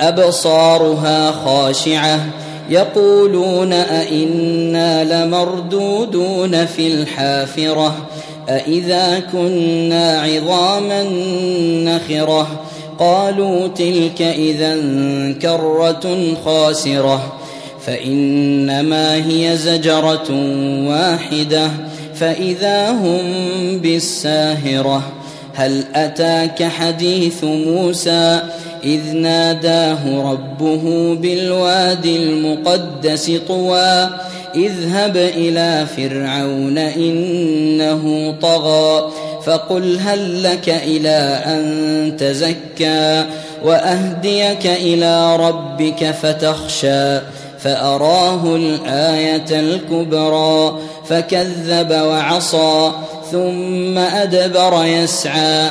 أبصارها خاشعة. يقولون أئنا لمردودون في الحافرة. أإذا كنا عظاما نخرة. قالوا تلك إذا كرة خاسرة. فإنما هي زجرة واحدة. فإذا هم بالساهرة. هل أتاك حديث موسى إذ ناداه ربه بالوادي المقدس طوى اذهب إلى فرعون إنه طغى فقل هل لك إلى أن تزكى؟ وأهديك إلى ربك فتخشى فأراه الآية الكبرى فكذب وعصى ثم أدبر يسعى.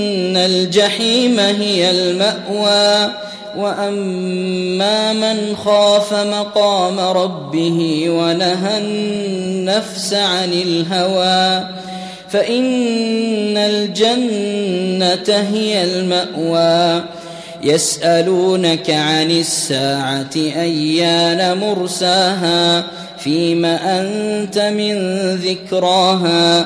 الجحيم هي المأوى. وأما من خاف مقام ربه ونهى النفس عن الهوى فإن الجنة هي المأوى. يسألونك عن الساعة أيان مرساها فيم أنت من ذكراها.